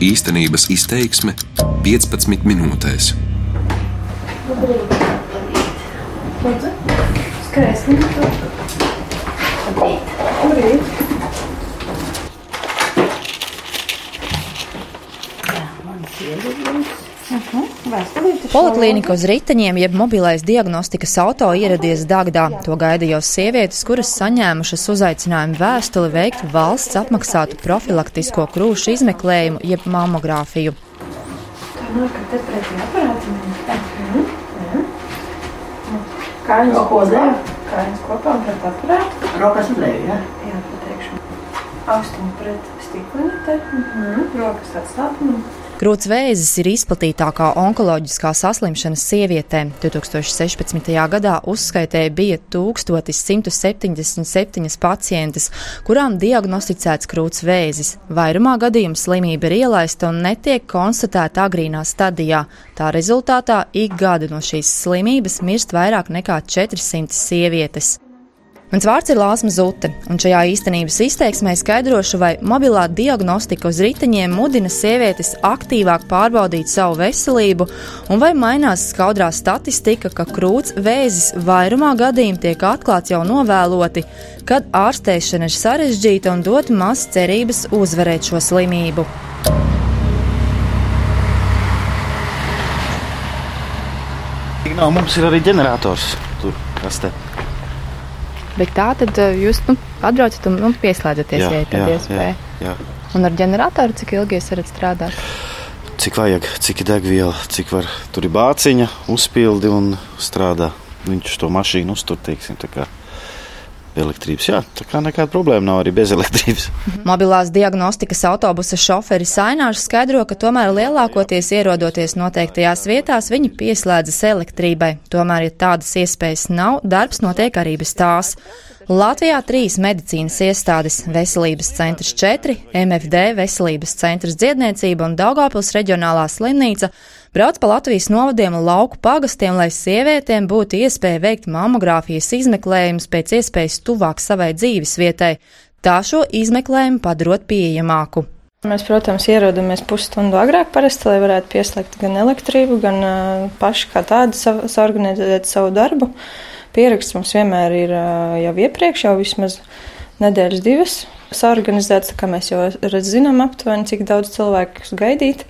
Īstenības izteiksme 15 minūtēs. Skaisti. Labrīt. Labrīt. Jā, man sieviete. Poliklīnika uz riteņiem, jeb mobilais diagnostikas auto ieradies Dagdā. To gaida jau sievietes, kuras saņēmušas uzaicinājumu vēstuli veikt valsts apmaksātu profilaktisko krūšu izmeklējumu, jeb mammogrāfiju. Aparāti. Kājas kopā. Kājas kopā un pret aparātu. Rokas uz leju, jā. Jā, pateikšu. Austiņu pret stiklini te. Mhm. Rokas atstātumā. Krūts vēzis ir izplatītākā onkoloģiskā saslimšana sievietēm. 2016. gadā uzskaitēji bija 1177 pacientes, kurām diagnosticēts krūts vēzis. Vairumā gadījumu slimība ir ielaista un netiek konstatēta agrīnā stadijā. Tā rezultātā ik gadu no šīs slimības mirst vairāk nekā 400 sievietes. Mans vārds ir Lāsma Zute, un šajā īstenības izteiksmē skaidrošu, vai mobilā diagnostika uz riteņiem mudina sievietes aktīvāk pārbaudīt savu veselību, un vai mainās skaudrā statistika, ka krūts vēzis vairumā gadījumu tiek atklāts jau novēloti, kad ārstēšana ir sarežģīta un dot maz cerības uzvarēt šo slimību. No, mums ir arī ģenerators tur, kas te ir. Bet tā tad eh, jūs nu, atbraucat un nu, pieslēdzaties, ja ir tāda iespēja. Jā, jā. Un ar ģeneratoru cik ilgi jūs varat strādāt? Cik vajag, cik ir degviela, cik var tur ir bāciņa, uzpildi un strādā. Viņš to mašīnu uztur, teiksim, tā kā elektrības. Jā, tā kā nekāda problēma nav arī bez elektrības. Mobilās diagnostikas autobusa šoferis Sainārs skaidro, ka tomēr lielākoties ierodoties noteiktajās vietās, viņi pieslēdzas elektrībai. Tomēr, ja tādas iespējas nav, darbs notiek arī bez tās. Latvijā trīs medicīnas iestādes - Veselības centrs 4, MFD Veselības centrs dziedniecība un Daugāpils reģionālā slimnīca brauc pa Latvijas novadiem un lauku pagastiem, lai sievietēm būtu iespēja veikt mammogrāfijas izmeklējumus pēc iespējas tuvāk savai dzīves vietai, tā šo izmeklējumu padarot pieejamāku. Mēs, protams, ierodamies pusstundu agrāk, parasti, lai varētu pieslēgt gan elektrību, gan uh, paši kā tādu sav, organizēt savu darbu. Pieraksts mums vienmēr ir uh, jau iepriekš, jau vismaz nedēļas divas saorganizēts, tā kā mēs jau zinām aptuveni, cik daudz cilvēku gaidīt.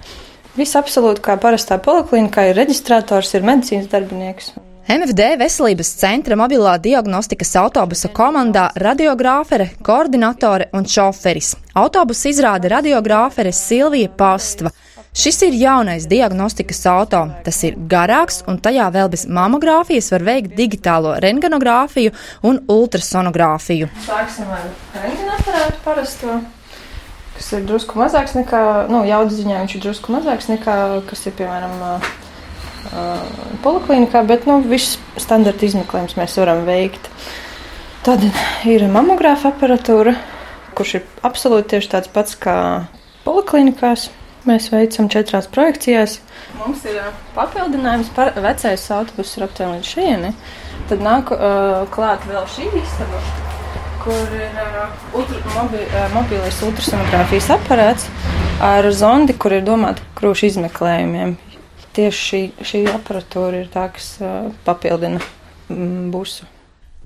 Viss absolūti kā parastā poliklinikā ir reģistrators, ir medicīnas darbinieks. MFD veselības centra mobilā diagnostikas autobusa komandā radiogrāfere, koordinatore un šoferis. Autobusu izrāda radiogrāfere Silvija Pastva. Šis ir jaunais diagnostikas auto. Tas ir garāks, un tajā vēl bez mammogrāfijas var veikt digitālo rengenogrāfiju un ultrasonogrāfiju. Sāksim ar rengenaparātu parasto kas ir drusku mazāks nekā, nu, jaudas ziņā viņš ir drusku mazāks nekā, kas ir, piemēram, poliklinikā, bet, nu, viss standarta izmeklējums mēs varam veikt. Tad ir mamogrāfa aparatūra, kurš ir absolūti tieši tāds pats kā poliklinikās. Mēs veicam četrās projekcijās. Mums ir papildinājums par vecais autobusu aptuveni līdz šieni. Tad nāk uh, klāt vēl šī istaba kur ir uh, ultra, mobi, uh, mobilais ultrasonogrāfijas aparāts ar zondi, kur ir domāta krūšu izmeklējumiem. Tieši šī, šī aparatūra ir tā, kas uh, papildina mm, busu.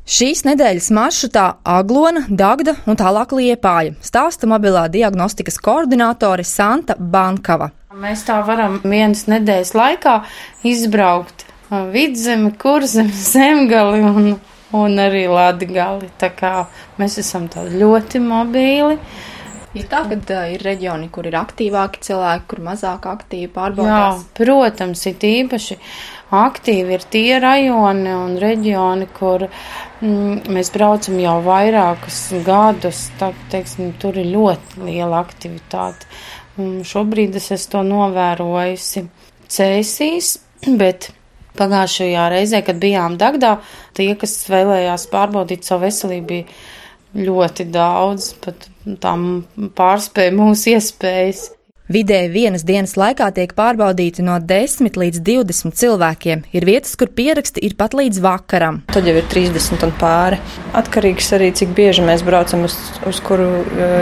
Šīs nedēļas maršrutā Aglona, Dagda un tālāk Liepāja stāsta mobilā diagnostikas koordinātore Santa Bankava. Mēs tā varam vienas nedēļas laikā izbraukt vidzemi, kurzemi, zemgali un un arī Latgali. Tā kā mēs esam tādi ļoti mobīli. Ir tā, ka uh, ir reģioni, kur ir aktīvāki cilvēki, kur mazāk aktīvi pārbaudās. Jā, protams, ir īpaši aktīvi ir tie rajoni un reģioni, kur mm, mēs braucam jau vairākus gadus. Tā, teiksim, tur ir ļoti liela aktivitāte. Un šobrīd es to novērojusi cēsīs, bet Pagājušajā reizē, kad bijām Dagdā, tie, kas vēlējās pārbaudīt savu veselību, bija ļoti daudz, pat tām pārspēja mūsu iespējas. Vidēji vienas dienas laikā tiek pārbaudīti no 10 līdz 20 cilvēkiem. Ir vietas, kur pieraksti ir pat līdz vakaram. Tad jau ir 30 un pāri. Atkarīgs arī, cik bieži mēs braucam uz, uz kuru,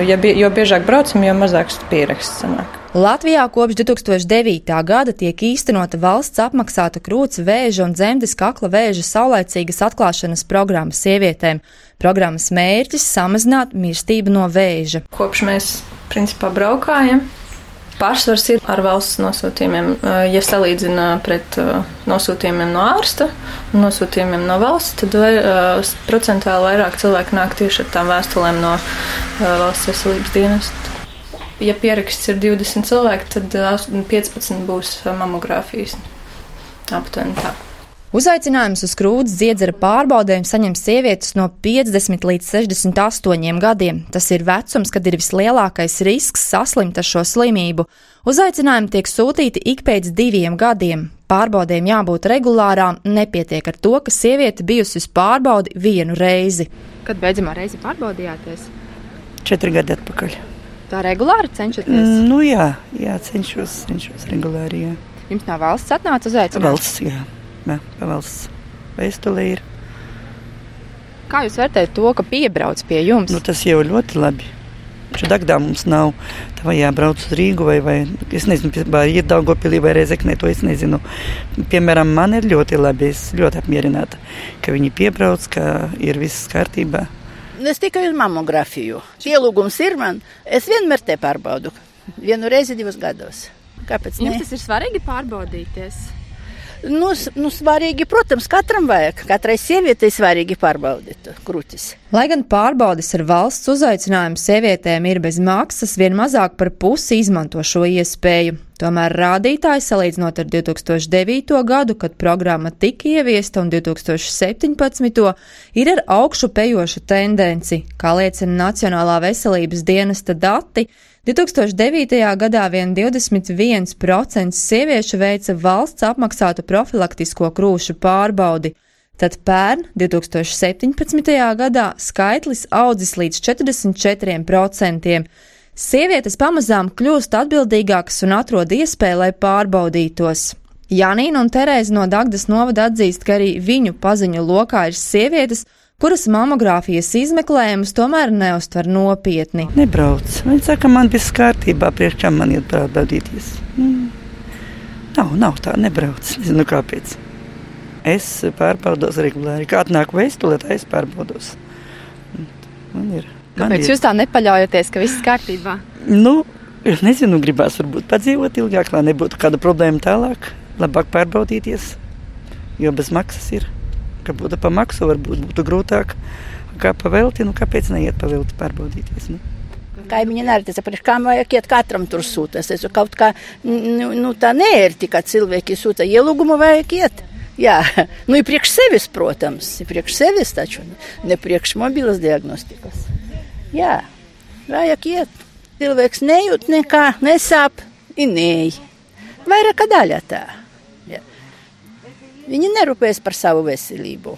ja, jo biežāk braucam, jo mazāks pieraksts sanāk. Latvijā kopš 2009. gada tiek īstenota valsts apmaksāta krūts vēža un dzemdes kakla vēža saulēcīgas atklāšanas programma sievietēm. Programmas mērķis - samazināt mirstību no vēža. Kopš mēs principā braukājam, Pārsvars ir ar valsts nosūtījumiem. Ja salīdzina pret nosūtījumiem no ārsta un nosūtījumiem no valsts, tad vai, procentuāli vairāk cilvēku nāk tieši ar tām vēstulēm no valsts veselības dienesta. Ja pieraksts ir 20 cilvēki, tad 15 būs mamogrāfijas. Aptuveni tā. Uzaicinājums uz krūts dziedzera pārbaudēm saņem sievietes no 50 līdz 68 gadiem. Tas ir vecums, kad ir vislielākais risks saslimt ar šo slimību. Uzaicinājumi tiek sūtīti ik pēc diviem gadiem. Pārbaudēm jābūt regulārām, nepietiek ar to, ka sieviete bijusi uz pārbaudi vienu reizi. Kad beidzamā reize pārbaudījāties? Četri gadi atpakaļ. Tā regulāri cenšaties? Mm, nu jā, jā cenšos, cenšos regulāri. Jā. Jums no valsts atnāca uzaicinājums? Valsts, jā. Ne, valsts vēstulē ir. Kā jūs vērtējat to, ka piebrauc pie jums? Nu, tas jau ļoti labi. Šādā mums nav. Tā vai jābrauc uz Rīgu vai, vai es nezinu, vai iet Daugopilī vai Rezeknē, to es nezinu. Piemēram, man ir ļoti labi, es ļoti apmierināta, ka viņi piebrauc, ka ir viss kārtībā. Es tikai uz mamografiju. Ielūgums ir man. Es vienmēr te pārbaudu. Vienu reizi divos gados. Kāpēc? Jums ne? tas ir svarīgi pārbaudīties. Nu, nu, svarīgi, protams, katram vajag. Katrai sievietei svarīgi pārbaudīt krūtis. Lai gan pārbaudes ar valsts uzaicinājumu sievietēm ir bez maksas, vien mazāk par pusi izmanto šo iespēju. Tomēr rādītāji, salīdzinot ar 2009. gadu, kad programma tika ieviesta, un 2017. ir ar augšu pejošu tendenci, kā liecina Nacionālā veselības dienesta dati. 2009. gadā vien 21% sieviešu veica valsts apmaksātu profilaktisko krūšu pārbaudi, tad pērn 2017. gadā skaitlis audzis līdz 44%. Sievietes pamazām kļūst atbildīgākas un atrod iespēju, lai pārbaudītos. Janīna un Terēza no Dagdas novada atzīst, ka arī viņu paziņu lokā ir sievietes, kuras mamogrāfijas izmeklējumus tomēr neuztver nopietni. Nebrauc. Viņa saka, man viss kārtībā, priekš kam man iet pārbaudīties. Mm. Nav, nav tā, nebrauc. Nezinu, kāpēc. Es pārbaudos regulāri. Kā atnāk vēstule, tā es pārbaudos. Man ir. Man Kāpēc ir. jūs tā nepaļaujaties, ka viss kārtībā? Nu, es nezinu, gribās varbūt padzīvot ilgāk, lai nebūtu kāda problēma tālāk. Labāk pārbaudīties, jo bez maksas ir ka būtu pa maksu, varbūt būtu grūtāk kā pa velti. Nu, kāpēc neiet pa velti pārbaudīties? Nu? Kaimiņi neretēs, par kām vajag iet katram tur sūta. Es kaut kā, nu, nu tā neērti, ka cilvēki sūta ielūgumu vajag iet. Jā, nu ir priekš sevis, protams, ir priekš sevis taču, ne priekš mobilas diagnostikas. Jā, vajag iet. Cilvēks nejūt nekā, nesāp, ir nēji. Vairāk daļa tā. Viņi nerūpēs par savu veselību.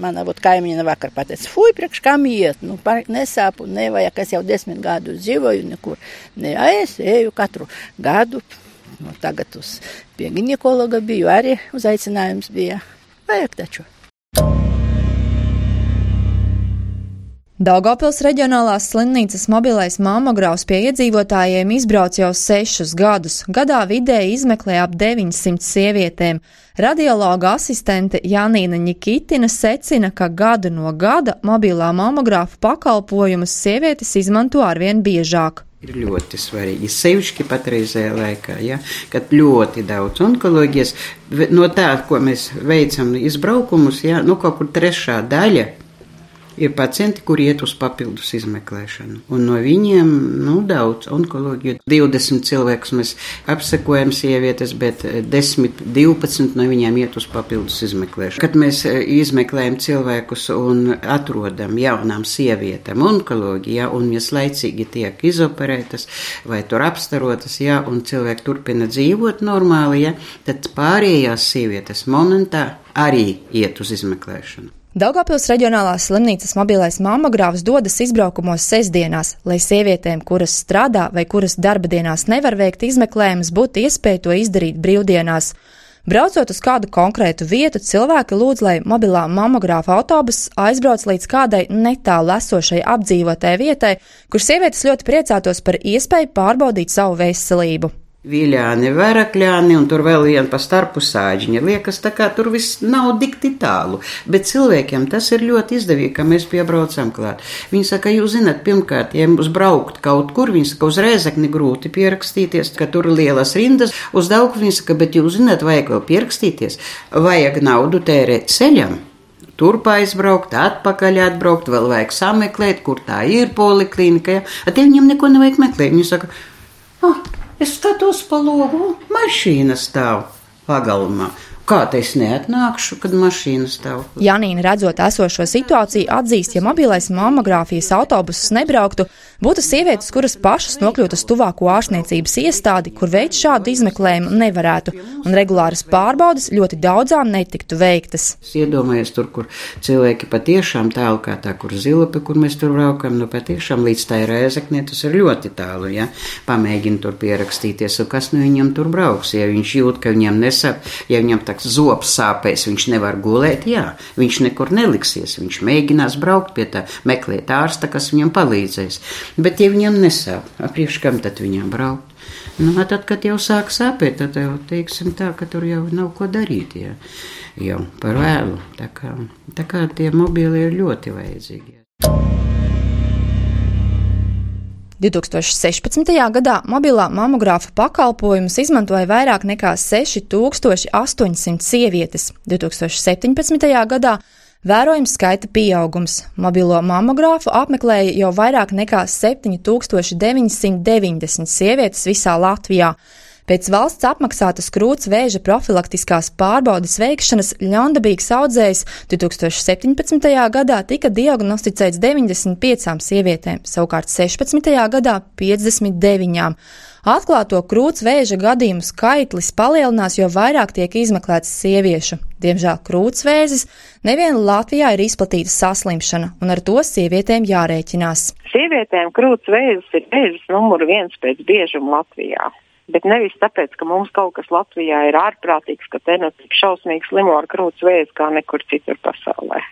Mana kaimiņa vakar pateica, fuj, priekš kam iet, nu, nesāpu, nevajag, es jau desmit gadus dzīvoju nekur. Ne, es eju katru gadu, nu, tagad uz pie ginekologa biju, arī uzaicinājums bija. Vajag taču. Daugopils reģionālās slimnīcas mobilais mammogrāfs pie iedzīvotājiem izbrauc jau sešus gadus. Gadā vidēji izmeklē ap 900 sievietēm. Radiologa asistente Janīna Nikitina secina, ka gadu no gada mobilā mammogrāfa pakalpojumus sievietes izmanto arvien biežāk ir ļoti svarīgi. Sevišķi patreizējā laikā, ja, kad ļoti daudz onkoloģijas, no tā, ko mēs veicam izbraukumus, ja, nu kaut kur trešā daļa Ir pacienti, kuri iet uz papildus izmeklēšanu, un no viņiem nu, daudz onkoloģiju. 20 cilvēkus mēs apsekojam sievietes, bet 10, 12 no viņiem iet uz papildus izmeklēšanu. Kad mēs e, izmeklējam cilvēkus un atrodam jaunām sievietēm onkoloģiju, ja, un viņas laicīgi tiek izoperētas vai tur apstarotas, ja, un cilvēki turpina dzīvot normāli, ja, tad pārējās sievietes momentā arī iet uz izmeklēšanu. Daugopils reģionālās slimnīcas mobilais mammogrāfs dodas izbraukumos sestdienās, lai sievietēm, kuras strādā vai kuras darba dienās nevar veikt izmeklējumus, būtu iespēja to izdarīt brīvdienās. Braucot uz kādu konkrētu vietu, cilvēki lūdz, lai mobilā mammogrāfa autobus aizbrauc līdz kādai netālu esošai apdzīvotai vietai, kur sievietes ļoti priecātos par iespēju pārbaudīt savu veselību. Viļāni, verakļāni un tur vēl viena pa starpu sāģiņa. Liekas, tā kā tur viss nav dikti tālu, bet cilvēkiem tas ir ļoti izdevīgi, ka mēs piebraucam klāt. Viņi saka, jūs zinat, pirmkārt, ja mums braukt kaut kur, viņi saka, uz rēzekni grūti pierakstīties, ka tur ir lielas rindas, uz daudz viņi saka, bet jūs zinat, vajag vēl pierakstīties, vajag naudu tērēt ceļam. Turp aizbraukt, atpakaļ atbraukt, vēl vajag sameklēt, kur tā ir poliklīnika. Ja? At viņiem neko nevajag meklēt. Viņi saka, ah, Es skatos pa logu, mašīna stāv pagalmā. Kā es neatnākšu, kad mašīna stāv? Janīna, redzot esošo situāciju, atzīst, ja mobilais mammogrāfijas autobusus nebrauktu, būtu sievietes, kuras pašas nokļūtu uz tuvāko ārstniecības iestādi, kur veikt šādu izmeklējumu nevarētu, un regulāras pārbaudas ļoti daudzām netiktu veiktas. Es iedomājos tur, kur cilvēki patiešām tālu kā tā, kur zilope, kur mēs tur braukam, nu patiešām līdz tai rēzeknē tas ir ļoti tālu, ja? Pamēģina tur pierakstīties, un kas nu viņam tur brauks, ja viņš jūt, ka viņam nesap, ja viņam tā zops sāpēs, viņš nevar gulēt, jā, viņš nekur neliksies, viņš mēģinās braukt pie tā, meklēt ārsta, kas viņam palīdzēs. Bet, ja viņam nesāp, apriekš kam tad viņam braukt? Nu, tad, kad jau sāk sāpēt, tad jau teiksim tā, ka tur jau nav ko darīt, jā, jau par vēlu. Tā kā, tā kā tie mobili ir ļoti vajadzīgi. Jā. 2016. gadā mobilā mammogrāfa pakalpojumus izmantoja vairāk nekā 6800 sievietes. 2017. gadā vērojams skaita pieaugums. Mobilo mammogrāfu apmeklēja jau vairāk nekā 7990 sievietes visā Latvijā. Pēc valsts apmaksātas krūts vēža profilaktiskās pārbaudes veikšanas ļaundabīgs audzējs 2017. gadā tika diagnosticēts 95 sievietēm, savukārt 16. gadā 59. Atklāto krūts vēža gadījumu skaitlis palielinās, jo vairāk tiek izmeklēts sieviešu. Diemžēl krūtsvēzis nevienu Latvijā ir izplatīta saslimšana, un ar to sievietēm jārēķinās. Sievietēm krūtsvēzis ir vēzis numur viens pēc biežuma Latvijā bet nevis tāpēc, ka mums kaut kas Latvijā ir ārprātīgs, ka te tik šausmīgi slimo ar krūts vēzi kā nekur citur pasaulē.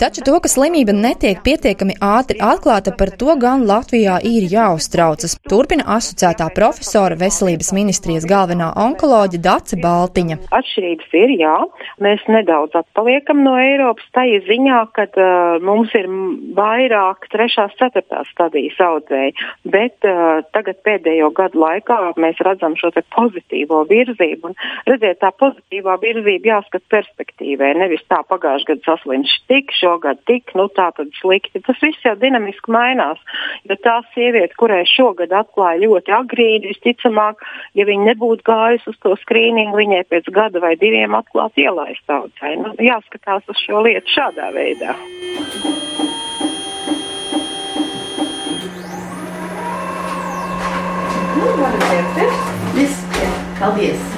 Taču to, ka slimība netiek pietiekami ātri atklāta, par to gan Latvijā ir jāuztraucas. Turpina asociētā profesora veselības ministrijas galvenā onkoloģa Dace Baltiņa. Atšķirības ir, jā. Mēs nedaudz atpaliekam no Eiropas tajā ziņā, ka uh, mums ir vairāk trešās, ceturtās stadijas audzēji, bet uh, tagad pēdējo gadu laikā mēs redzam šo pozitīvo virzību. Un, redziet, tā pozitīvā virzība jāskat perspektīvē, nevis tā pagājušajā gadā saslimš tik šo šogad tik, nu tā tad slikti. Tas viss jau dinamiski mainās. Jo tā sieviete, kurai šogad atklāja ļoti agrīni, visticamāk, ja viņa nebūtu gājusi uz to skrīningu, viņai pēc gada vai diviem atklāt ielaist audzē. Nu, jāskatās uz šo lietu šādā veidā. Nu, paldies!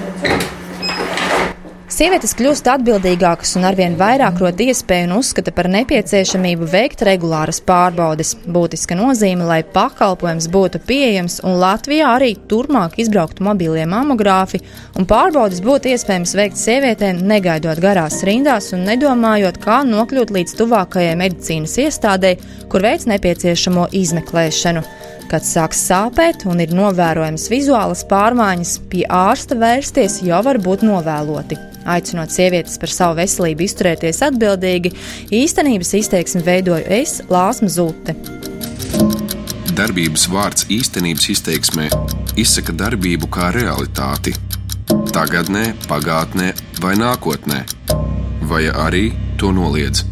Sievietes kļūst atbildīgākas un arvien vairāk rod iespēju un uzskata par nepieciešamību veikt regulāras pārbaudes. Būtiska nozīme, lai pakalpojums būtu pieejams un Latvijā arī turpmāk izbrauktu mobilie mamogrāfi un pārbaudes būtu iespējams veikt sievietēm, negaidot garās rindās un nedomājot, kā nokļūt līdz tuvākajai medicīnas iestādē, kur veids nepieciešamo izmeklēšanu. Kad sāks sāpēt un ir novērojams vizuālas pārmaiņas, pie ārsta vērsties jau var būt novēloti. Aicinot sievietes par savu veselību izturēties atbildīgi, īstenības izteiksmi veidoju es, Lāsma Zute. Darbības vārds īstenības izteiksmē izsaka darbību kā realitāti. Tagatnē, pagātnē vai nākotnē, vai arī to noliedz.